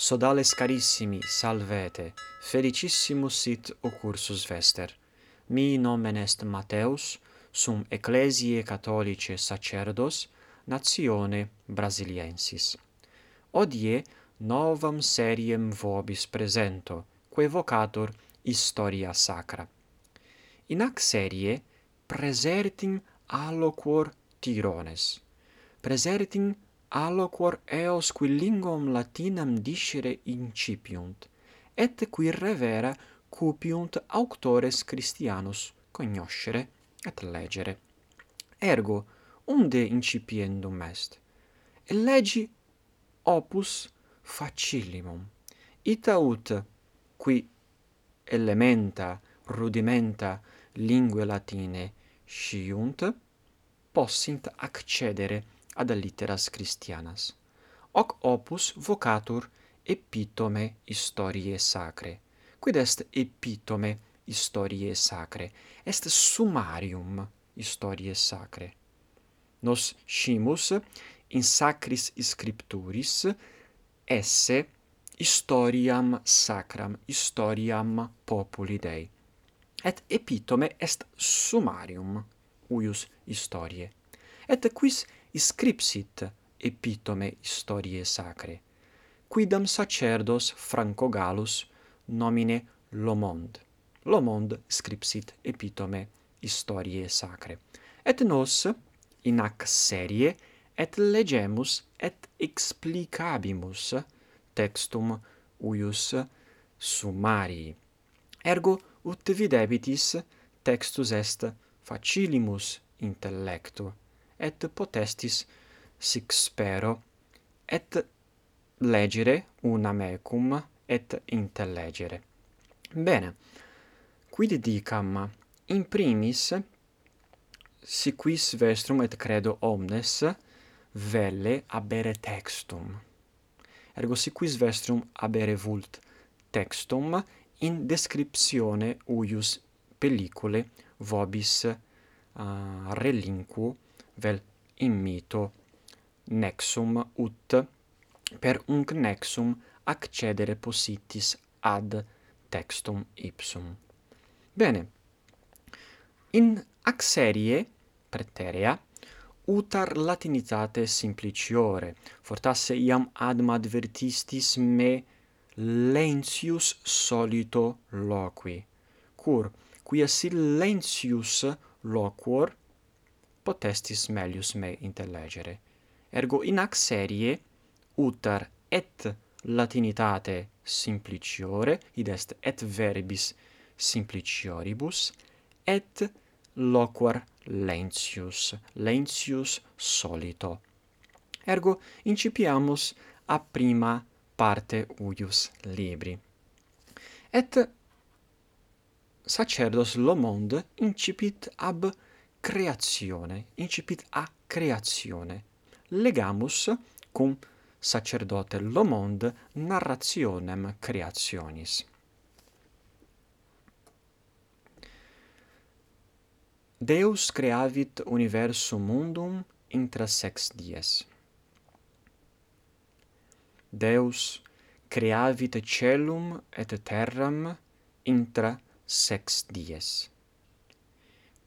Sodales carissimi, salvete, felicissimus sit occursus vester. Mi nomen est Mateus, sum Ecclesiae Catholicae sacerdos, natione Brasiliensis. Odie novam seriem vobis presento, quae vocator Historia Sacra. In ac serie presertim alloquor Tirones. Presertim alloquor eos qui linguam latinam discere incipiunt, et qui revera cupiunt auctores Christianus cognoscere et legere. Ergo, unde incipiendum est? E legi opus facillimum. Ita ut, qui elementa, rudimenta lingue latine sciunt, possint accedere ad litteras Christianas. Hoc opus vocatur epitome historiae sacre. Quid est epitome historiae sacre? Est summarium historiae sacre. Nos scimus in sacris scripturis esse historiam sacram, historiam populi Dei. Et epitome est summarium uius historiae. Et quis scripsit epitome historiae sacre, quidam sacerdos Franco gallus nomine Lomond. Lomond scripsit epitome historiae sacre. Et nos, in ac serie, et legemus et explicabimus textum uius summarii. Ergo, ut videbitis, textus est facilimus intellectu, et potestis sic spero et legere una mecum et intellegere. Bene quid dicam? In primis si quis vestrum et credo omnes velle abere textum. Ergo si quis vestrum abere vult textum in descriptione uius pellicule vobis ah, uh, relinquo vel immito nexum ut per unc nexum accedere possitis ad textum ipsum. Bene. In ac serie preterea utar latinitate simpliciore fortasse iam adm advertistis me lentius solito loqui cur quia silentius loquor potestis melius me intellegere. Ergo in ac serie utar et latinitate simpliciore, id est et verbis simplicioribus, et loquar lentius, lentius solito. Ergo incipiamus a prima parte uius libri. Et sacerdos Lomond incipit ab creazione, incipit a creazione. Legamus cum sacerdote Lomond narrationem creationis. Deus creavit universum mundum intra sex dies. Deus creavit celum et terram intra sex dies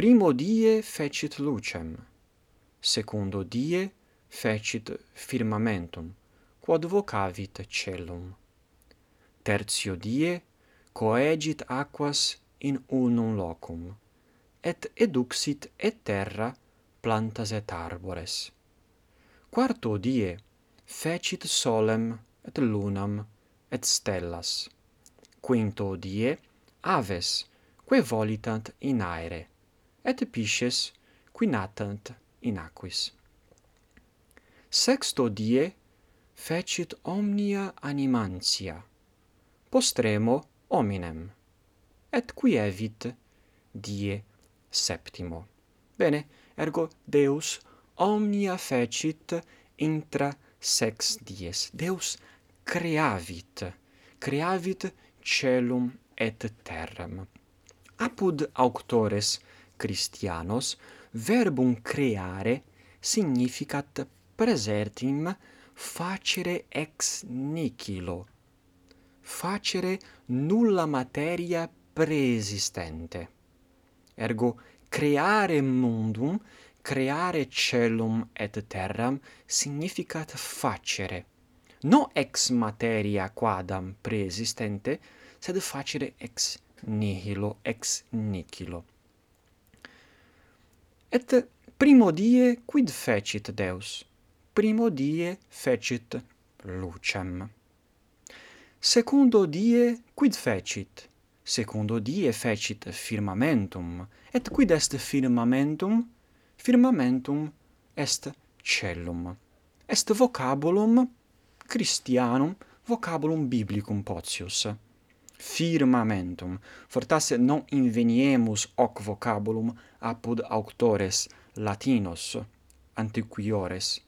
primo die fecit lucem, secundo die fecit firmamentum, quod vocavit celum. Tertio die coegit aquas in unum locum, et eduxit et terra plantas et arbores. Quarto die fecit solem et lunam et stellas. Quinto die aves, quae volitant in aere et pisces quinatant in aquis. Sexto die fecit omnia animantia, postremo hominem, et quievit die septimo. Bene, ergo Deus omnia fecit intra sex dies. Deus creavit, creavit celum et terram. Apud auctores Christianos verbum creare significat presertim facere ex nihilo, facere nulla materia preesistente. Ergo creare mundum, creare celum et terram significat facere, no ex materia quadam preesistente, sed facere ex nihilo, ex nihilo et primodie quid fecit Deus? Primodie fecit lucem. Secundo die quid fecit? Secundo die fecit firmamentum. Et quid est firmamentum? Firmamentum est cellum. Est vocabulum Christianum, vocabulum biblicum potius firmamentum, fortasse non inveniemus hoc vocabulum apud auctores latinos antiquiores,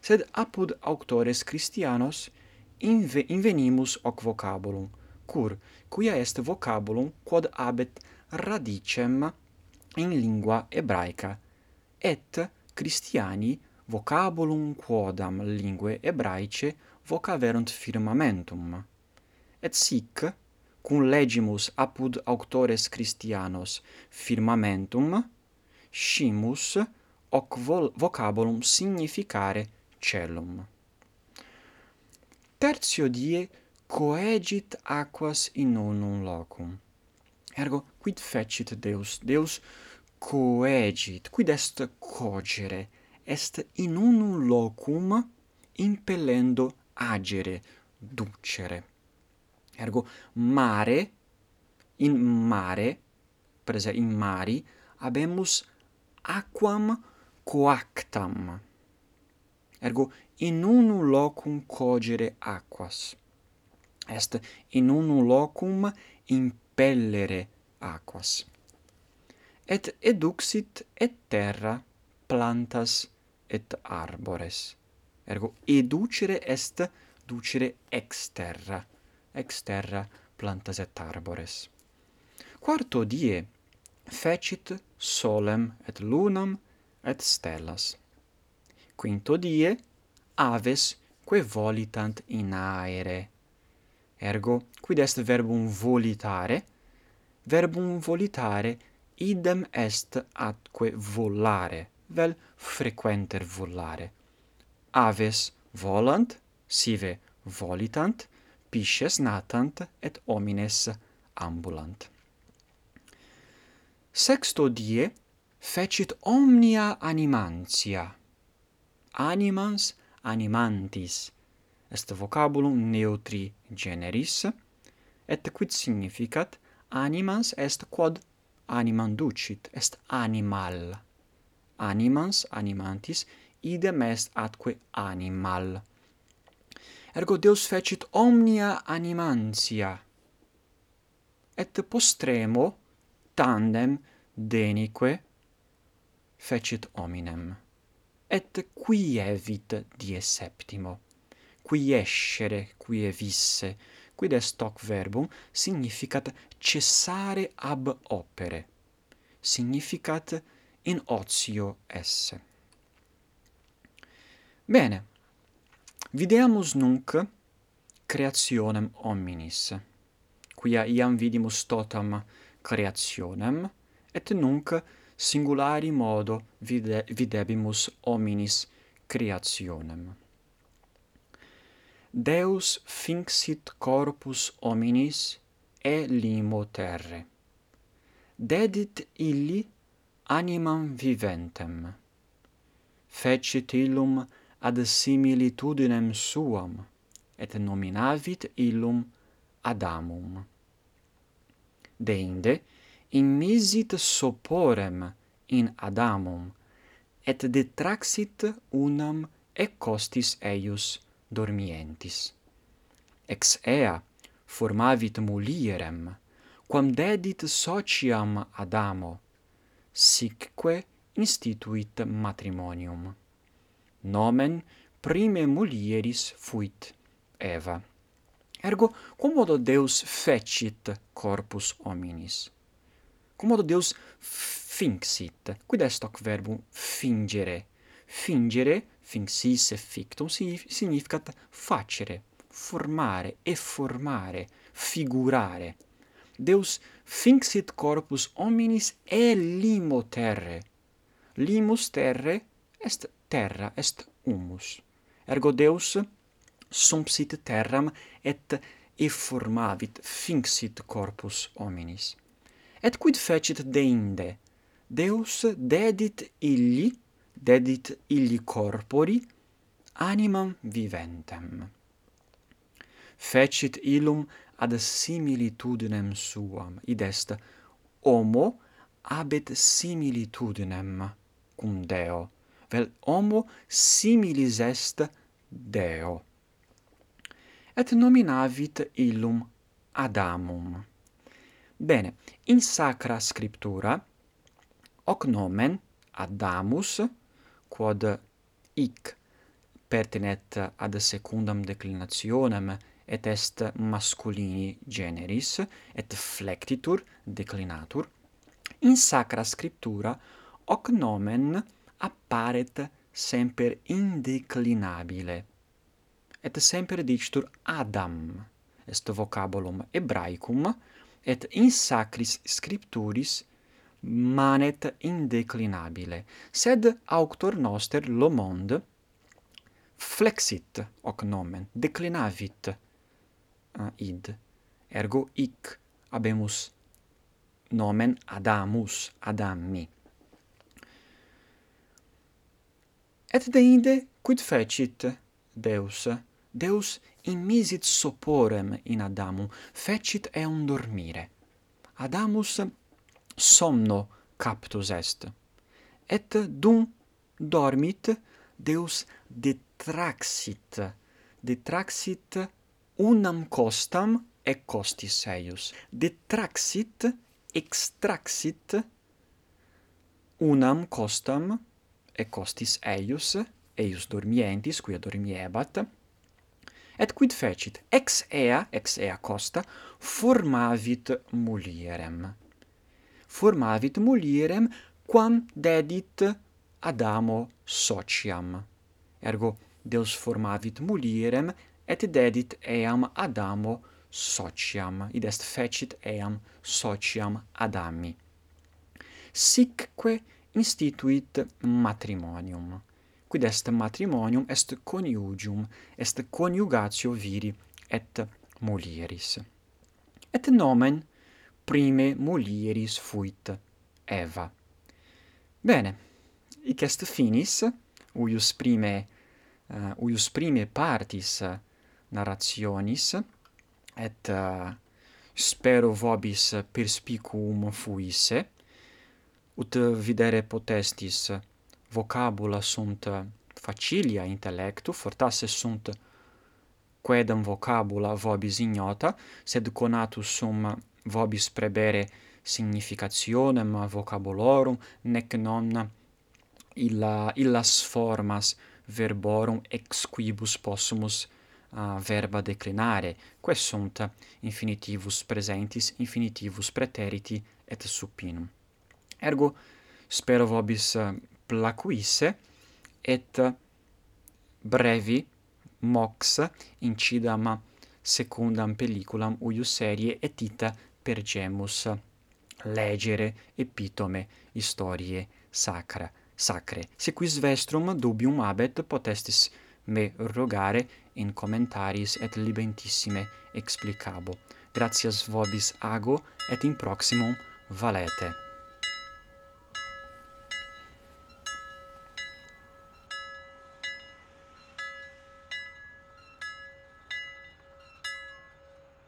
sed apud auctores Christianos inve invenimus hoc vocabulum, cur quia est vocabulum quod habet radicem in lingua hebraica et Christiani vocabulum quodam linguae hebraice vocaverunt firmamentum. Et sic cum legimus apud auctores Christianos firmamentum scimus hoc vocabulum significare celum. Tertio die coegit aquas in unum locum. Ergo quid fecit Deus? Deus coegit, quid est cogere, est in unum locum impellendo agere, ducere. Ergo mare in mare per esempio in mari habemus aquam coactam. Ergo in unu locum cogere aquas. Est in unu locum impellere aquas. Et eduxit et terra plantas et arbores. Ergo educere est ducere ex terra ex terra plantas et arbores. Quarto die fecit solem et lunam et stellas. Quinto die aves quae volitant in aere. Ergo, quid est verbum volitare? Verbum volitare idem est atque volare, vel frequenter volare. Aves volant, sive volitant, pisces natant et homines ambulant. Sexto die fecit omnia animantia. Animans animantis est vocabulum neutri generis et quid significat animans est quod animam ducit est animal animans animantis idem est atque animal Ergo Deus fecit omnia animantia. Et postremo tandem denique fecit hominem. Et qui evit die septimo? Qui escere, qui evisse, quid est hoc verbum, significat cessare ab opere. Significat in ozio esse. Bene, Videamus nunc creationem hominis, quia iam vidimus totam creationem, et nunc singulari modo vide videbimus hominis creationem. Deus finxit corpus hominis e limo terre. Dedit illi animam viventem. Fecit illum ad similitudinem suam, et nominavit illum Adamum. Deinde, immisit soporem in Adamum, et detraxit unam e costis eius dormientis. Ex ea formavit mulierem, quam dedit sociam Adamo, sicque instituit matrimonium nomen prime mulieris fuit Eva. Ergo, quomodo Deus fecit corpus hominis? Quomodo Deus finxit? Quid est hoc verbum fingere? Fingere, finxisse fictum, significat facere, formare, efformare, figurare. Deus finxit corpus hominis e limo terre. Limus terre est terra est humus. Ergo Deus sumpsit terram et effurmavit finxit corpus hominis. Et quid fecit deinde? Deus dedit illi, dedit illi corpori, animam viventem. Fecit illum ad similitudinem suam, id est homo abet similitudinem cum Deo vel homo similis est Deo. Et nominavit illum Adamum. Bene, in sacra scriptura hoc nomen Adamus quod hic pertinet ad secundam declinationem et est masculini generis et flectitur declinatur in sacra scriptura hoc nomen apparet semper indeclinabile. Et semper dictur Adam, est vocabulum hebraicum, et in sacris scripturis manet indeclinabile, sed auctor noster lo monde flexit hoc nomen, declinavit uh, id. Ergo hic habemus nomen Adamus, Adammi. Et deinde quid fecit Deus? Deus immisit soporem in Adamum, fecit eum dormire. Adamus somno captus est. Et dum dormit, Deus detraxit, detraxit unam costam et costis eius. Detraxit, extraxit unam costam ecostis eius, eius dormientis, quia dormiebat, et quid fecit? Ex ea, ex ea costa, formavit mulierem. Formavit mulierem quam dedit Adamo sociam. Ergo, Deus formavit mulierem et dedit eam Adamo sociam, id est fecit eam sociam Adami. Sicque instituit matrimonium. Quid est matrimonium est coniugium, est coniugatio viri et mulieris. Et nomen prime mulieris fuit Eva. Bene, hic est finis, uius prime, uh, uius prime partis narrationis, et uh, spero vobis perspicuum fuisse, ut videre potestis. Vocabula sunt facilia intellectu fortasse sunt quedam vocabula vobis ignota sed conatus sum vobis prebere significationem vocabulorum nec non illa illas formas verborum ex quibus possumus uh, verba declinare quae sunt infinitivus presentis infinitivus preteriti et supinum. Ergo spero vobis eh, placuisse et eh, brevi mox incidam secundam pelliculam uius serie et ita per gemus legere epitome historiae sacra sacre. Se quis vestrum dubium habet potestis me rogare in commentaris et libentissime explicabo. Gratias vobis ago et in proximum valete.